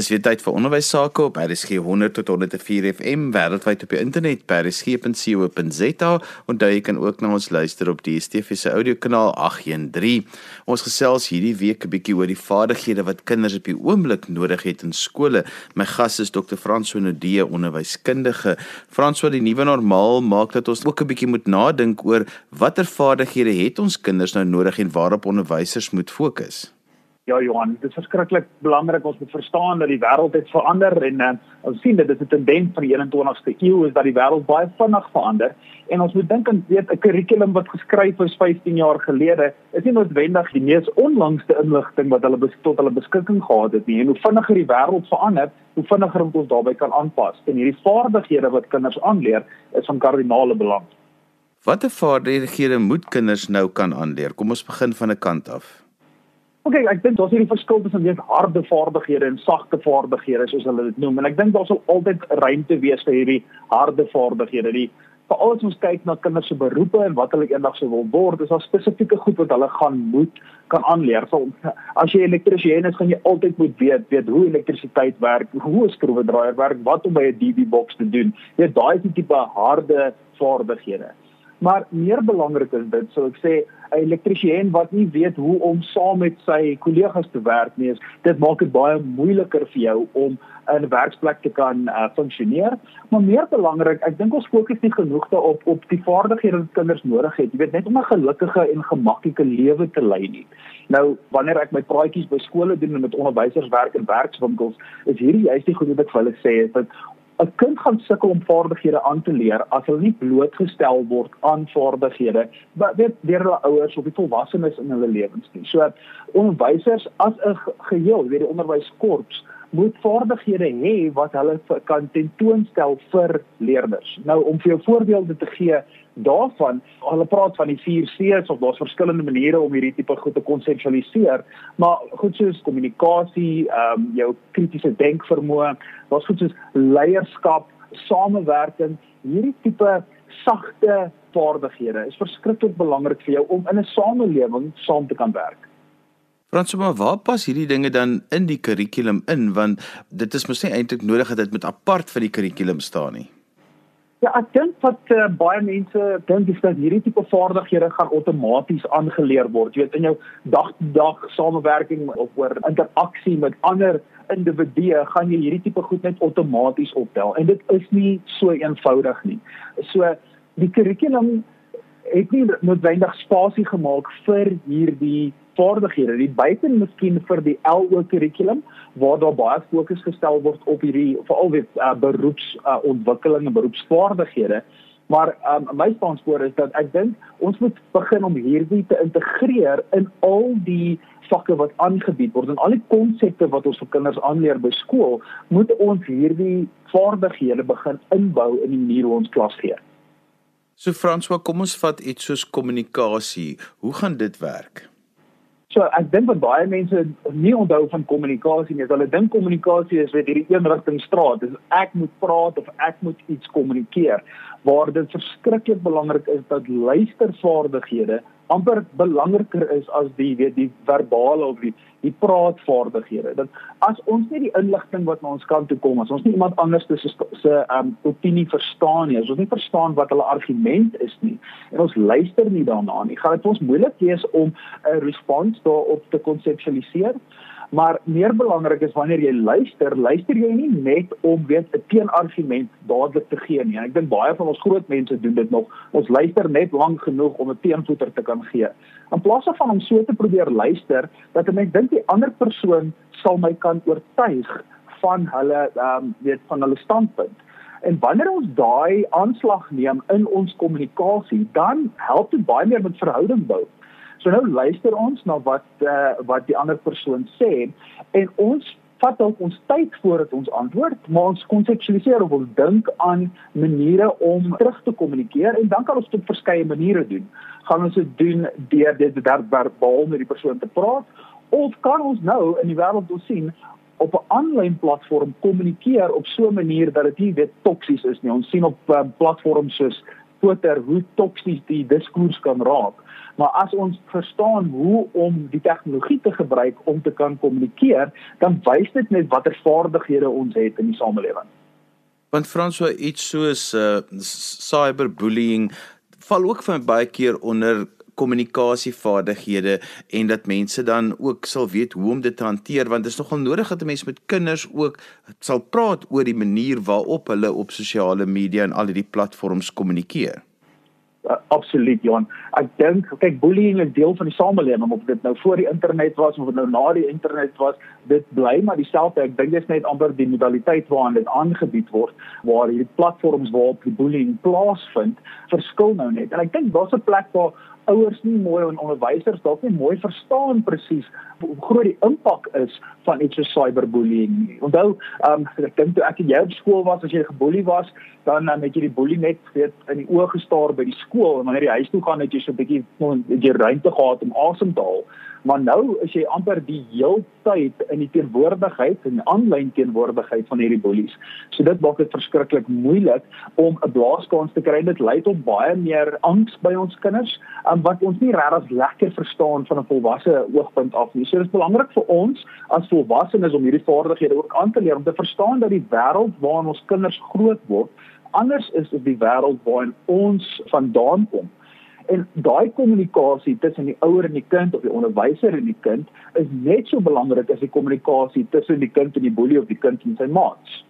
Dis weer tyd vir onderwys sake op RSG 100 tot 104 FM wêreldwyd op die internet by rsg.co.za en daar kan ook na ons luister op die DSTV se audiokanaal 813. Ons gesels hierdie week 'n bietjie oor die vaardighede wat kinders op die oomblik nodig het in skole. My gas is Dr. Frans Onodee, onderwyskundige. Frans, wat die nuwe normaal maak dat ons ook 'n bietjie moet nadink oor watter vaardighede het ons kinders nou nodig en waarop onderwysers moet fokus. Ja Johan, dit is verskriklik belangrik ons moet verstaan dat die wêreld het verander en uh, ons sien dat dit 'n tendens van die 21ste eeu is dat die wêreld baie vinnig verander en ons moet dink aan weet 'n kurrikulum wat geskryf is 15 jaar gelede is nie noodwendig die mees onlangste inligting wat hulle tot hulle beskikking gehad het nie en hoe vinniger die wêreld verander, hoe vinniger moet ons daarbey kan aanpas en hierdie vaardighede wat kinders aanleer is van kardinale belang. Watter vaardighede moet kinders nou kan aanleer? Kom ons begin van 'n kant af. Oké, okay, ek dink daar's hierdie verskil tussen weet harde vaardighede en sagte vaardighede soos hulle dit noem. En ek dink daar sal altyd ruimte wees vir hierdie harde vaardighede. Die veral as ons kyk na kinders se beroepe en wat hulle eendag sou wil word, is daar spesifieke goed wat hulle gaan moet kan aanleer. So as jy elektriesien is, gaan jy altyd moet weet weet hoe elektrisiteit werk, hoe 'n skroewedraaier werk, wat om by 'n DB box te doen. Jy daai is tipe harde vaardighede. Maar meer belangrik is dit, so ek sê 'n elektriesien wat nie weet hoe om saam met sy kollegas te werk nie, dit maak dit baie moeiliker vir jou om in 'n werksplek te kan uh, funksioneer. Maar meer belangrik, ek dink ons fokus nie genoeg daarop op die vaardighede wat kinders nodig het. Jy weet net om 'n gelukkige en gemaklike lewe te lei nie. Nou, wanneer ek my praatjies by skole doen en met onderwysers werk in werkswinkels, is hierdie juist die goed wat ek vir hulle sê, is dat 'n kind gaan sukkel om vaardighede aan te leer as hulle nie blootgestel word aan vaardighede wat weet deur hulle ouers of die volwassenes in hulle lewens nie. So onderwysers as 'n geheel, weet die onderwyskorps moet vaardighede hê wat hulle kan tentoonstel vir leerders. Nou om vir jou voorbeelde te gee daarvan, hulle praat van die 4 C's of daar's verskillende maniere om hierdie tipe goed te konseptualiseer, maar goed soos kommunikasie, ehm um, jou kritiese denkvermoë, daar's goed soos leierskap, samewerking, hierdie tipe sagte vaardighede is verskriklik belangrik vir jou om in 'n samelewing saam te kan werk. Fransoma, waar pas hierdie dinge dan in die kurrikulum in want dit is mos nie eintlik nodig dat dit met apart van die kurrikulum staan nie. Ja, ek dink wat uh, baie mense dink is dat hierdie tipe vaardighede gaan outomaties aangeleer word. Jy weet in jou dag-to-dag samewerking of oor interaksie met ander individue gaan jy hierdie tipe goed net outomaties optel en dit is nie so eenvoudig nie. So die kurrikulum het nie noodwendig spasie gemaak vir hierdie vaardighede, die buiten miskien vir die LO kurrikulum waar daar baie fokus gestel word op hierdie veral weer uh, beroepsontwikkeling uh, en beroepsvaardighede. Maar um, my standpunt is dat ek dink ons moet begin om hierdie te integreer in al die vakke wat aangebied word en al die konsepte wat ons vir kinders aanleer by skool, moet ons hierdie vaardighede begin inbou in die manier hoe ons klas gee. So François, kom ons vat iets soos kommunikasie. Hoe gaan dit werk? So ek dink wat baie mense nie onthou van kommunikasie nie, is hulle dink kommunikasie is weet hierdie eenrigting straat. Dis ek moet praat of ek moet iets kommunikeer. Waar dit verskriklik belangrik is dat luistervaardighede amper belangriker is as die weet die verbale of die die praatvaardighede. Dat as ons nie die inligting wat na ons kant toe kom, as ons nie iemand anders se se um opinie verstaan nie, as ons nie verstaan wat hulle argument is nie en ons luister nie daarna nie, gaan dit ons moeilik wees om 'n respons daarop te konseptualiseer. Maar meer belangrik is wanneer jy luister, luister jy nie net om weet 'n teenargument dadelik te gee nie. En ek dink baie van ons groot mense doen dit nog. Ons luister net lank genoeg om 'n teenvoeter te kan gee. In plaas van om so te probeer luister dat ek dink die ander persoon sal my kan oortuig van hulle ehm um, weet van hulle standpunt. En wanneer ons daai aanslag neem in ons kommunikasie, dan help dit baie meer met verhouding bou. So nou luister ons na wat uh, wat die ander persoon sê en ons vat dalk ons tyd voordat ons antwoord, maar ons konseptualiseer of ons dink aan maniere om terug te kommunikeer en dan kan ons dit op verskeie maniere doen. Gaan ons dit doen deur dit verbaal met die persoon te praat of kan ons nou in die wêreld wil sien op 'n aanlyn platform kommunikeer op so 'n manier dat dit nie weet toksies is nie. Ons sien op uh, platforms soos Twitter hoe toksies die diskurs kan raak maar as ons verstaan hoe om die tegnologie te gebruik om te kan kommunikeer, dan wys dit net watter vaardighede ons het in die samelewing. Want François iets soos uh, cyberbullying val ook van baie keer onder kommunikasievaardighede en dat mense dan ook sal weet hoe om dit te hanteer want dit is nogal nodig dat 'n mens met kinders ook sal praat oor die manier waarop hulle op sosiale media en al hierdie platforms kommunikeer. Uh, absoluut Johan. Ek dink kyk bullying is deel van die samelewing of dit nou voor die internet was of dit nou na die internet was, dit bly maar dieselfde. Ek dink dit is net amper die modaliteit waaraan dit aangebied word waar hierdie platforms waarop die bullying plaasvind, verskil nou net. En ek dink daar's 'n plek waar ouers nie mooi en onderwysers dalk nie mooi verstaan presies hoe groot die impak is van iets so cyberbullying. Onthou, um, ek dink toe ek in jou skool was, as jy geboelie was, dan dan het jy die boelie net weet in die oë gestaar by die skool en wanneer jy huis toe gaan het jy so 'n bietjie jy ruimte gehad om asem te haal. Maar nou is jy amper die heeltyd in die teenwoordigheid en aanlyn teenwoordigheid van hierdie bullies. So dit maak dit verskriklik moeilik om 'n blaaskans te kry. Dit lei tot baie meer angs by ons kinders, um, wat ons nie regtig lekker verstaan van 'n volwasse oogpunt af nie. So dit is belangrik vir ons as volwassenes om hierdie vaardighede ook aan te leer om te verstaan dat die wêreld waarin ons kinders groot word anders is as die wêreld waarin ons vandaan kom. En daai kommunikasie tussen die ouer en die kind of die onderwyser en die kind is net so belangrik as die kommunikasie tussen die kind en die boelie of die kind en sy maats.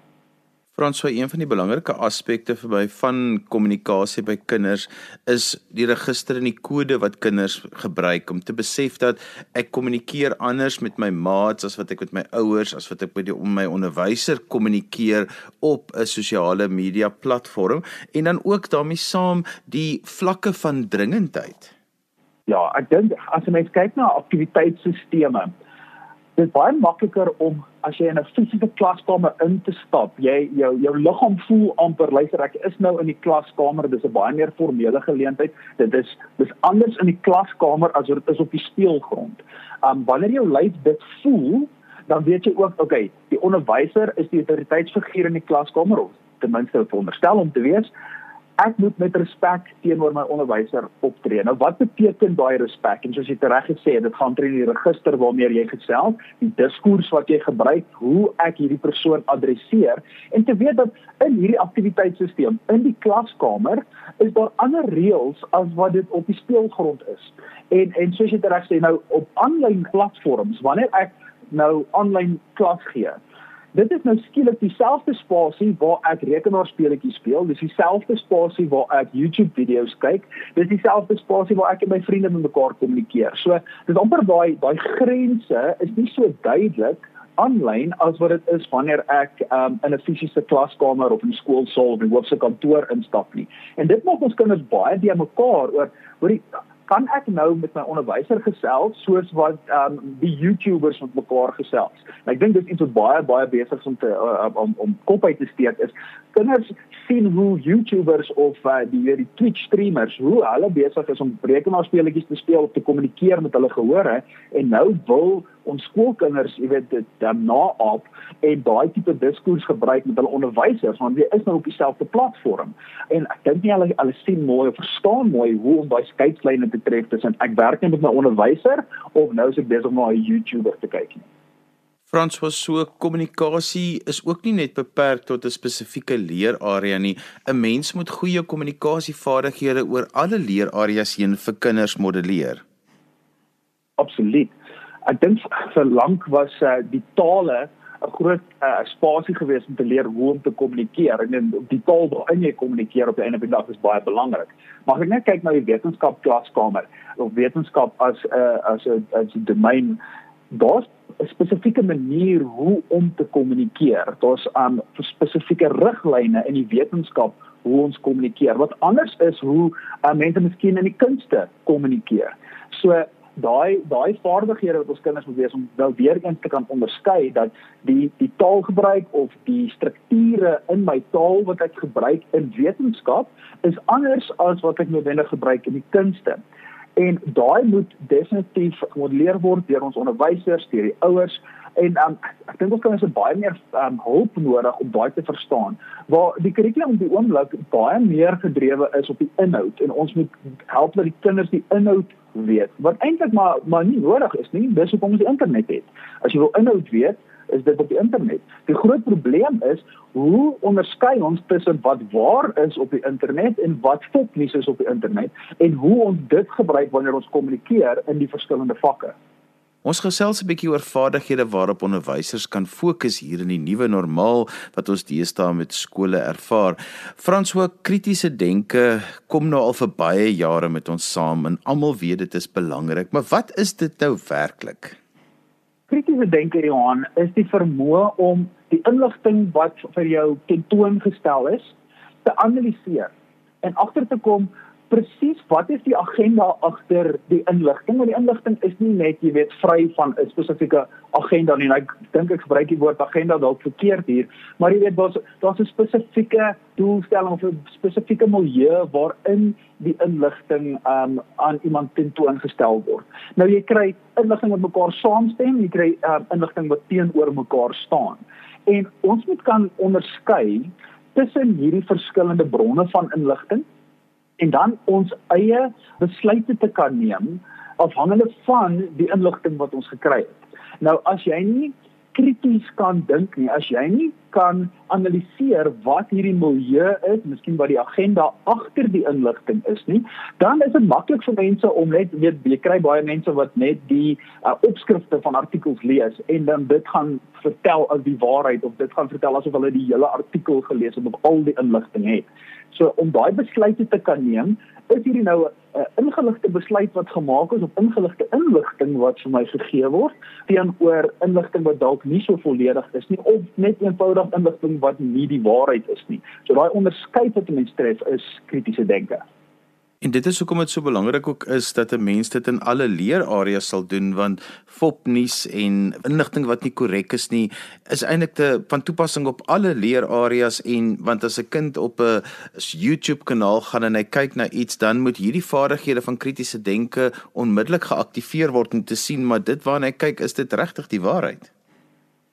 Frans, so een van die belangrike aspekte vir my van kommunikasie by kinders is die register en die kode wat kinders gebruik om te besef dat ek kommunikeer anders met my maats as wat ek met my ouers, as wat ek met die, my onderwyser kommunikeer op 'n sosiale media platform en dan ook daarmee saam die vlakke van dringendheid. Ja, ek dink as jy mens kyk na aktiwiteitsstelsels dit is baie makliker om as jy in 'n fisiese klaskamer in te stap. Jy jou jou liggaam voel amper luister ek is nou in die klaskamer. Dis 'n baie meer formele geleentheid. Dit is dis anders in die klaskamer as wat dit is op die speelgrond. Um wanneer jou lyf dit voel, dan weet jy ook, okay, die onderwyser is die autoriteitsfiguur in die klaskamer of ten minste veronderstel om te wees ek moet met respek teenoor my onderwyser optree. Nou wat beteken daai respek? En soos jy reg gesê het, dit gaan oor die register waarmee jy gesels, die diskurs wat jy gebruik, hoe ek hierdie persoon adresseer en te weet dat in hierdie aktiwiteitstelsel in die klaskamer is daar ander reëls as wat dit op die speelgrond is. En en soos jy reg sê, nou op aanlyn platforms, wanneer ek nou aanlyn klas gee, Dit is nou skielik dieselfde spasie waar ek rekenaarspeletjies speel, dis dieselfde spasie waar ek YouTube video's kyk, dis dieselfde spasie waar ek en my vriende met mekaar kommunikeer. So, dis amper daai daai grense is nie so duidelik aanlyn as wat dit is wanneer ek um, in 'n fisiese klaskamer of in skoolsaal of in hoofse kantoor instap nie. En dit maak ons kinders baie die mekaar oor hoor kan ek nou met my onderwyser gesels soos wat um die YouTubers met mekaar gesels. En ek dink dit is iets wat baie baie besig is om te uh, om om kop uit te steek is. Kinders sien hoe YouTubers of uh, die die Twitch streamers hoe hulle besig is om rekenaarspeletjies te speel of te kommunikeer met hulle gehore en nou wil ons skoolkinders, jy weet, dit dan naop en daai tipe diskurs gebruik met hulle onderwysers want hulle is nou op dieselfde platform. En ek dink nie hulle hulle sien mooi of verstaan mooi hoe om daai skeidslyne te tref tussen ek werk net met my onderwyser of nou is ek besig om na 'n YouTuber te kyk nie. Frans was so kommunikasie is ook nie net beperk tot 'n spesifieke leerarea nie. 'n Mens moet goeie kommunikasievaardighede oor alle leerareas heen vir kinders modelleer. Absoluut ek dink vir lank was uh, die tale 'n groot uh, spasie gewees om te leer hoe om te kommunikeer en die taal waarin jy kommunikeer op die einde van die dag is baie belangrik. Maar as ek net kyk na die wetenskap klaskamer of wetenskap as 'n uh, as 'n as 'n domein daar's 'n spesifieke manier hoe om te kommunikeer. Daar's 'n um, spesifieke riglyne in die wetenskap hoe ons kommunikeer. Wat anders is hoe uh, mense miskien in die kunste kommunikeer. So daai daai vaardighede wat ons kinders moet wees om wel weer eens te kan onderskei dat die die taalgebruik of die strukture in my taal wat ek gebruik in wetenskap is anders as wat ek noodwendig gebruik in die kunste. En daai moet definitief gemodelleer word deur ons onderwysers, deur die ouers En um, ek dink ons kan ons baie meer um, hulp nodig om daai te verstaan. Waar die kurrikulum op die oomblik baie meer gedrewe is op die inhoud en ons moet help dat die kinders die inhoud weet. Wat eintlik maar maar nie nodig is nie. Dis hoekom ons die internet het. As jy wil inhoud weet, is dit op die internet. Die groot probleem is hoe onderskei ons tussen wat waar is op die internet en wat fopnuus is op die internet en hoe ons dit gebruik wanneer ons kommunikeer in die verskillende vakke. Ons gesels 'n bietjie oor vaardighede waarop onderwysers kan fokus hier in die nuwe normaal wat ons deesdae met skole ervaar. Frans, hoe kritiese denke kom nou al vir baie jare met ons saam en almal weet dit is belangrik, maar wat is dit nou werklik? kritiese denke Johan is die vermoë om die inligting wat vir jou tentoongestel is te analiseer en agter te kom presies wat is die agenda agter die inligting? Want die inligting is nie net jy weet vry van 'n spesifieke agenda nie. Ek dink ek gebruik die woord agenda dalk verkeerd hier. Maar jy weet daar's daar's 'n spesifieke doelstelling of 'n spesifieke milieu waarin die inligting um, aan iemand tentoongestel word. Nou jy kry inligting wat mekaar saamstem jy kry um, inligting wat teenoor mekaar staan. En ons moet kan onderskei tussen hierdie verskillende bronne van inligting en dan ons eie besluite te kan neem afhangende van die inligting wat ons gekry het. Nou as jy nie krities kan dink nie, as jy nie kan analiseer wat hierdie milieu is, miskien wat die agenda agter die inligting is nie, dan is dit maklik vir mense om net weet jy kry baie mense wat net die uh, opskrifte van artikels lees en dan dit gaan vertel as die waarheid of dit gaan vertel asof hulle die hele artikel gelees het of al die inligting het. So om daai besluite te kan neem, is hierdie nou 'n ingeligte besluit wat gemaak is op ingeligte inligting wat vir my gegee word teenoor inligting wat dalk nie so volledig is nie of net eenvoudig inligting wat nie die waarheid is nie. So daai onderskeid wat 'n mens tref is kritiese denke. En dit is hoekom dit so belangrik ook is dat 'n mens dit in alle leerareas sal doen want fopnuus en inligting wat nie korrek is nie is eintlik te van toepassing op alle leerareas en want as 'n kind op 'n YouTube kanaal gaan en hy kyk na iets dan moet hierdie vaardighede van kritiese denke onmiddellik geaktiveer word om te sien maar dit waarna hy kyk is dit regtig die waarheid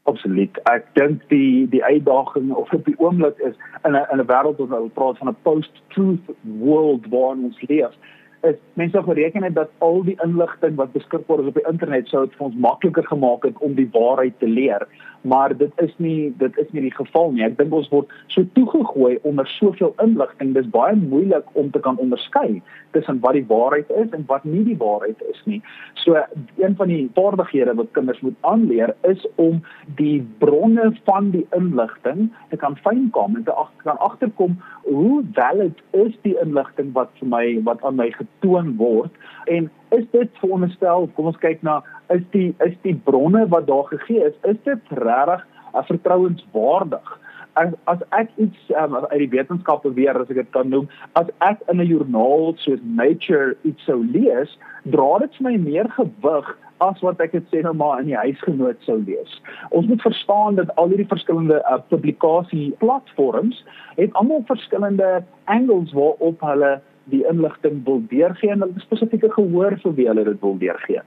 absoluut. Ek dink die die uitdaging of op die oomblik is in 'n in 'n wêreld wat hulle praat van 'n post-truth world waarin ons leef is mense bereken het dat al die inligting wat beskikbaar is op die internet sou dit vir ons makliker gemaak het om die waarheid te leer maar dit is nie dit is nie die geval nie. Ek dink ons word so toegegooi onder soveel inligting dis baie moeilik om te kan onderskei tussen wat die waarheid is en wat nie die waarheid is nie. So een van die vaardighede wat kinders moet aanleer is om die bronne van die inligting te kan fynkom en te ag, kan agterkom hoe valid is die inligting wat vir my wat aan my getoon word en is dit veronderstel kom ons kyk na is die is die bronne wat daar gegee is is dit regtig uh, vertrouenswaardig as as ek iets um, uit die wetenskap beweer as ek dit kan noem as ek in 'n joernaal soos Nature iets sou lees dra dit vir my meer gewig as wat ek dit sê nou maar in die huisgenoot sou lees. Ons moet verstaan dat al hierdie verskillende uh, publikasie platforms het almal verskillende angles waarop hulle die inligting wil deurgee en hulle spesifieke gehoor vir wie hulle dit wil deurgee.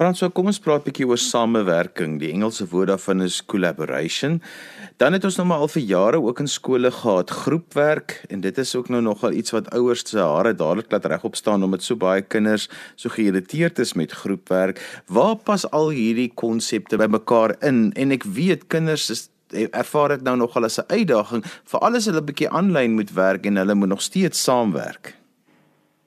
Frans, kom ons praat 'n bietjie oor samewerking. Die Engelse woord daarvan is collaboration. Dan het ons nou maar al vir jare ook in skole gehad groepwerk en dit is ook nou nogal iets wat ouers se hare dadelik laat regop staan omdat so baie kinders so geïrriteerd is met groepwerk. Waar pas al hierdie konsepte bymekaar in? En ek weet kinders is ervaar dit nou nogal as 'n uitdaging veral as hulle 'n bietjie aanlyn moet werk en hulle moet nog steeds saamwerk.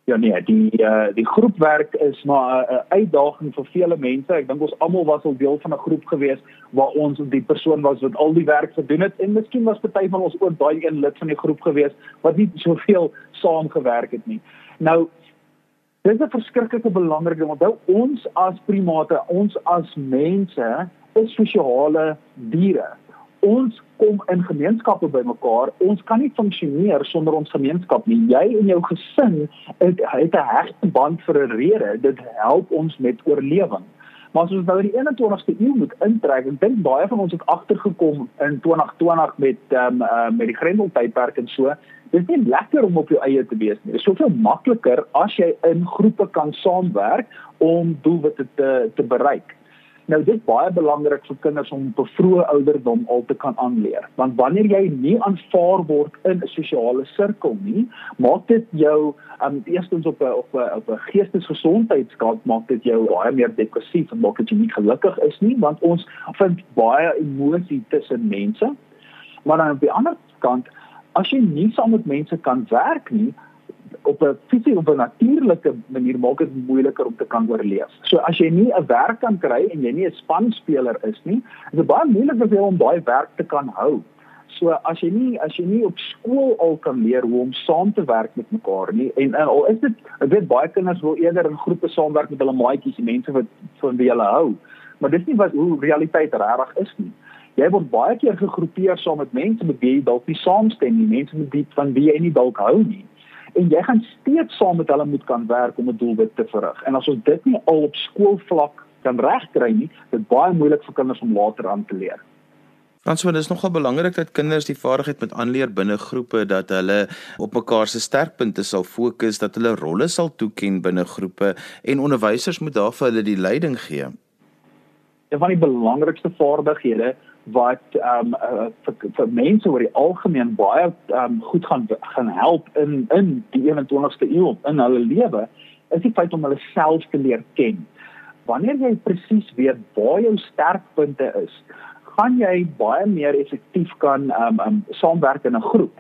Ja nee, die uh, die groepwerk is maar 'n uh, uitdaging vir vele mense. Ek dink ons almal was al deel van 'n groep gewees waar ons die persoon was wat al die werk gedoen het en miskien was party van ons ook daai een lid van die groep gewees wat nie soveel saamgewerk het nie. Nou dis 'n verskriklike belangrike ding. Onthou ons as primate, ons as mense is sosiale diere ons kom in gemeenskappe bymekaar. Ons kan nie funksioneer sonder ons gemeenskap nie. Jy en jou gesin het, het 'n hegte band vir 'n rede. Dit help ons met oorlewing. Maar as ons nou in die 21ste eeu moet intrek, ek dink baie van ons het agtergekom in 2020 met ehm um, uh, met die Grendeltydperk en so. Dit is nie lekker om op jou eie te wees nie. Dit is soveel makliker as jy in groepe kan saamwerk om doelwitte te te bereik. Nou dit is baie belangrik vir kinders om op 'n vroeë ouderdom al te kan aanleer. Want wanneer jy nie aanvaar word in 'n sosiale sirkel nie, maak dit jou um eerstens op 'n op 'n op 'n geestesgesondheidskant maak dit jou baie meer depressief en maak dit jy nie gelukkig is nie, want ons vind baie emosie tussen mense. Maar dan op die ander kant, as jy nie saam met mense kan werk nie, op 'n fisiese of 'n natuurlike manier maak dit moeiliker om te kan oorleef. So as jy nie 'n werk kan kry en jy nie 'n spanspeler is nie, is dit baie moeilik vir jou om daai werk te kan hou. So as jy nie as jy nie op skool al kan leer hoe om saam te werk met mekaar nie en, en al is dit ek weet baie kinders wil eerder in groepe saamwerk met hulle maatjies, die mense wat van wie hulle hou. Maar dis nie wat hoe realiteit regtig is nie. Jy word baie keer gegroepeer saam met mense met wie jy dalk nie saamstem nie, mense met wie van wie jy nie dalk hou nie en jy gaan steeds saam met hulle moet kan werk om 'n doelwit te verrig. En as ons dit nie al op skoolvlak kan regkry nie, dit baie moeilik vir kinders om later aan te leer. Franswa, dit is nogal belangrik dat kinders die vaardigheid met aanleer binne groepe dat hulle op mekaar se sterkpunte sal fokus, dat hulle rolle sal toeken binne groepe en onderwysers moet daarvoor hulle die leiding gee. Een van die belangrikste vaardighede wat ehm um, uh, vir, vir mense oor die algemeen baie ehm um, goed gaan gaan help in in die 21ste eeu in hulle lewe is die feit om hulle self te leer ken. Wanneer jy presies weet waar jou sterkpunte is, gaan jy baie meer effektief kan ehm um, um, saamwerk in 'n groep.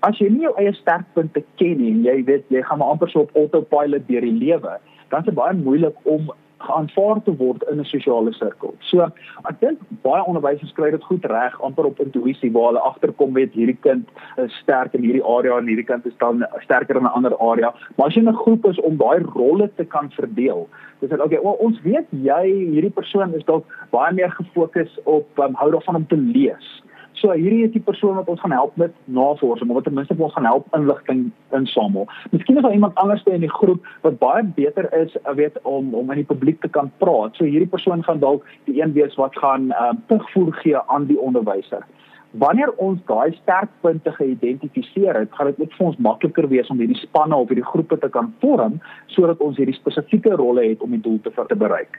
As jy nie jou eie sterkpunte ken nie en jy weet jy gaan maar amper so op autopilot deur die lewe, dan is dit baie moeilik om geaanvaar te word in 'n sosiale sirkel. So ek dink baie onderwysers kry dit goed reg amper op intuïsie waar hulle agterkom weet hierdie kind is sterk in hierdie area en hierdie kind is dan sterker in 'n ander area. Maar as jy 'n groep is om daai rolle te kan verdeel, dis dit okay, well, ons weet jy hierdie persoon is dalk baie meer gefokus op um, hou daarvan om te lees. So hierdie is die persoon wat ons gaan help met navorsing, of wat ten minste ons gaan help inligting insamel. Miskien is daar iemand anders in die groep wat baie beter is, weet om om in die publiek te kan praat. So hierdie persoon gaan dalk die een wees wat gaan ehm uh, terugvoer gee aan die onderwyser. Wanneer ons daai sterkpunte geïdentifiseer het, gaan dit net vir ons makliker wees om hierdie spanne of hierdie groepe te kan vorm sodat ons hierdie spesifieke rolle het om die doel te, te bereik.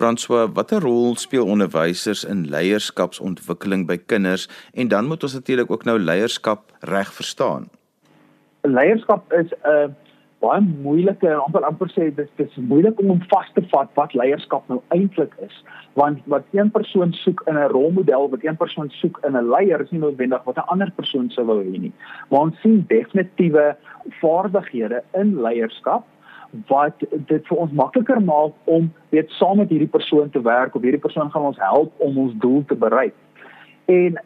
François, watter rol speel onderwysers in leierskapsontwikkeling by kinders en dan moet ons natuurlik ook nou leierskap reg verstaan. Leierskap is 'n uh, baie moeilike amper amper sê dit is moeilik om om vas te vat wat leierskap nou eintlik is want wat een persoon soek in 'n rolmodel wat een persoon soek in 'n leier is nie noodwendig wat 'n ander persoon sou wou hê nie. Maar ons sien definitiewe vaardighede in leierskap wat dit vir ons makliker maak om weet saam met hierdie persoon te werk of hierdie persoon gaan ons help om ons doel te bereik. En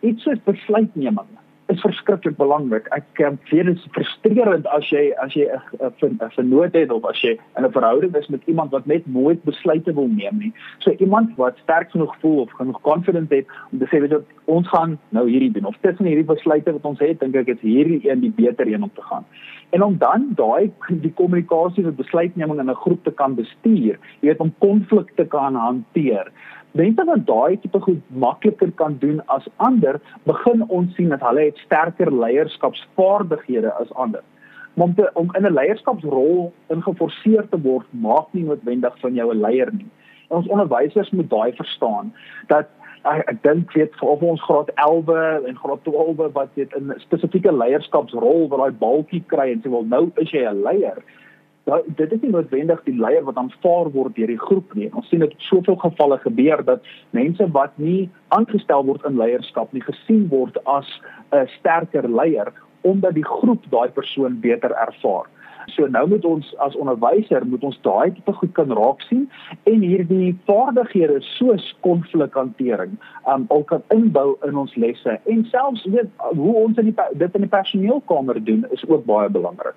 iets soos besluitneming is verskriklik belangrik. Ek um, weet dit is frustrerend as jy as jy 'n vernoot het of as jy in 'n verhouding is met iemand wat net nooit besluite wil neem nie. So iemand wat sterk genoeg voel of genoeg confident het om te sê weet jy ons gaan nou hierdie doen of tussen hierdie besluite wat ons het, dink ek is hierdie een die beter een om te gaan. En om dan daai die kommunikasie en besluitneming in 'n groep te kan bestuur, jy weet om konflikte kan hanteer mense wat daai tipe goed makliker kan doen as ander, begin ons sien dat hulle het sterker leierskapsvaardighede as ander. Maar om, te, om in 'n leierskapsrol ingeforseer te word, maak nie noodwendig van jou 'n leier nie. En ons onderwysers moet daai verstaan dat ek, ek dink weet vir ons graad 11 en graad 12 wat weet in 'n spesifieke leierskapsrol wat daai balkie kry en sê wel nou is jy 'n leier Nou, dit is nie noodwendig die leier wat aanvaar word deur die groep nie. Ons sien dit op soveel gevalle gebeur dat mense wat nie aangestel word in leierskap nie gesien word as 'n sterker leier omdat die groep daai persoon beter ervaar. So nou moet ons as onderwyser moet ons daai tipe goed kan raak sien en hierdie vaardighede soos konflikhantering um al kan inbou in ons lesse en selfs weet hoe ons in die dit in die personeelkamer doen is ook baie belangrik.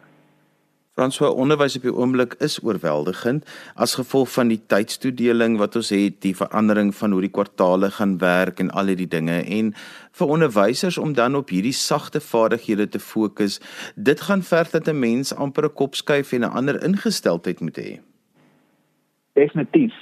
François onderwys op die oomblik is oorweldigend as gevolg van die tydstoedeling wat ons het, die verandering van hoe die kwartaale gaan werk en al hierdie dinge en vir onderwysers om dan op hierdie sagte vaardighede te fokus, dit gaan verg dat 'n mens amper 'n kop skuif en 'n ander ingesteldheid moet hê. Definitief.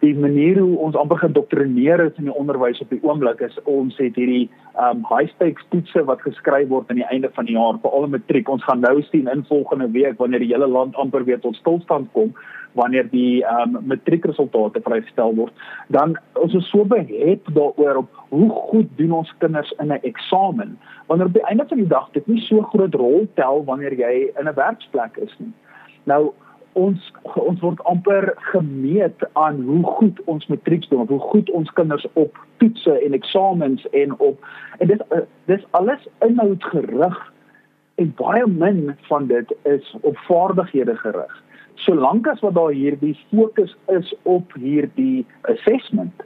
Die manier hoe ons amper gedoktrineer is in die onderwys op die oomblik is ons het hierdie um high stakes toetse wat geskryf word aan die einde van die jaar vir al die matriek. Ons gaan nou sien in volgende week wanneer die hele land amper weer tot stilstand kom wanneer die um matriekresultate vrygestel word. Dan ons is so behept daaroor op hoe goed doen ons kinders in 'n eksamen. Wanneer op die einde van die dag dit nie so groot rol tel wanneer jy in 'n werksplek is nie. Nou ons ons word amper gemeet aan hoe goed ons matriek doen hoe goed ons kinders op toetse en eksamens en op en dit eh, dis alles inhoudgerig en baie min van dit is op vaardighede gerig. Solank as wat daar hierdie fokus is op hierdie assessment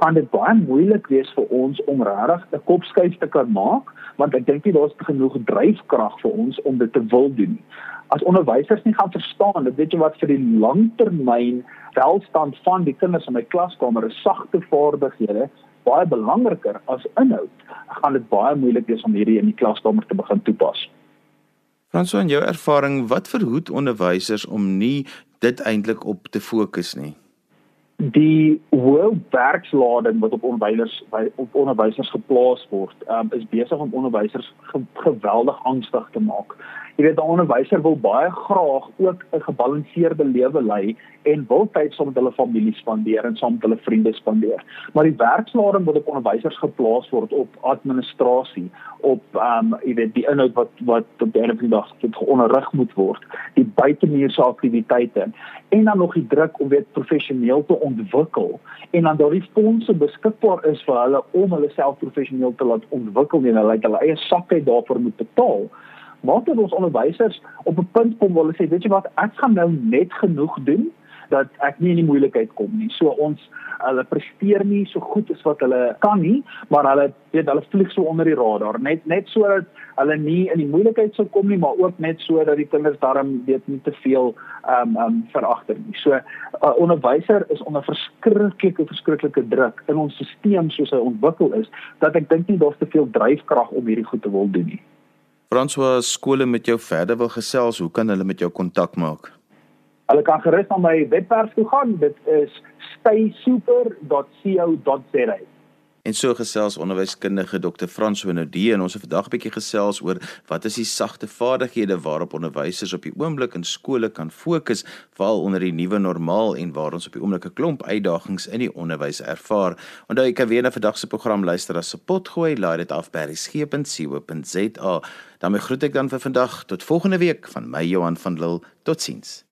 gaan dit baie moeilik wees vir ons om regtig 'n kopskuif te kan maak want ek dink nie daar's genoeg dryfkrag vir ons om dit te wil doen nie as onderwysers nie gaan verstaan dat weet jy wat vir die langtermyn welstand van die kinders in my klaskamer is sagte vaardighede baie belangriker as inhoud gaan dit baie moeilik wees om hierdie in die klaskamer te begin toepas. Franso en jou ervaring wat verhoed onderwysers om nie dit eintlik op te fokus nie die hoë werkslading wat op onderwysers op onderwysers geplaas word, um, is besig om onderwysers ge geweldig angstig te maak. Jy weet 'n onderwyser wil baie graag ook 'n gebalanseerde lewe lei en wil tyd saam met hulle familie spandeer en saam met hulle vriende spandeer. Maar die werkslading wat op onderwysers geplaas word op administrasie, op ehm um, jy weet die inhoud wat wat op die einde van die dag onderrig moet word, die buitemuurse aktiwiteite en dan nog die druk om weer professioneel te ontwikkel en dan daardie fondse beskikbaar is vir hulle om hulle self professioneel te laat ontwikkel en hulle uit hulle eie sakke daarvoor moet betaal maak dit ons onderwysers op 'n punt kom waar hulle sê weet jy wat ek gaan nou net genoeg doen dat ek nie in die moeilikheid kom nie. So ons hulle presteer nie so goed as wat hulle kan nie, maar hulle weet hulle vlieg so onder die radar net net sodat hulle nie in die moeilikheid sou kom nie, maar ook net sodat die kinders daarom weet nie te veel ehm um, ehm um, veragter nie. So 'n uh, onderwyser is onder verskriklike verskriklike druk in ons stelsel soos hy ontwikkel is dat ek dink nie daar's te veel dryfkrag om hierdie goed te wil doen nie. François skole met jou verder wil gesels, hoe kan hulle met jou kontak maak? Hulle kan gerus na my webwerf toe gaan. Dit is staysuper.co.za. En so gesels onderwyskundige Dr. Frans Wenodie en ons het vandag 'n bietjie gesels oor wat is die sagte vaardighede waarop onderwysers op die oomblik in skole kan fokus veral onder die nuwe normaal en waar ons op die oomblik 'n klomp uitdagings in die onderwys ervaar. Onthou jy kan weer na vandag se program luister as se pot gooi, laai dit af by resgep.co.za. daarmee groet ek dan vir vandag tot volgende week van my Johan van Lille. Totsiens.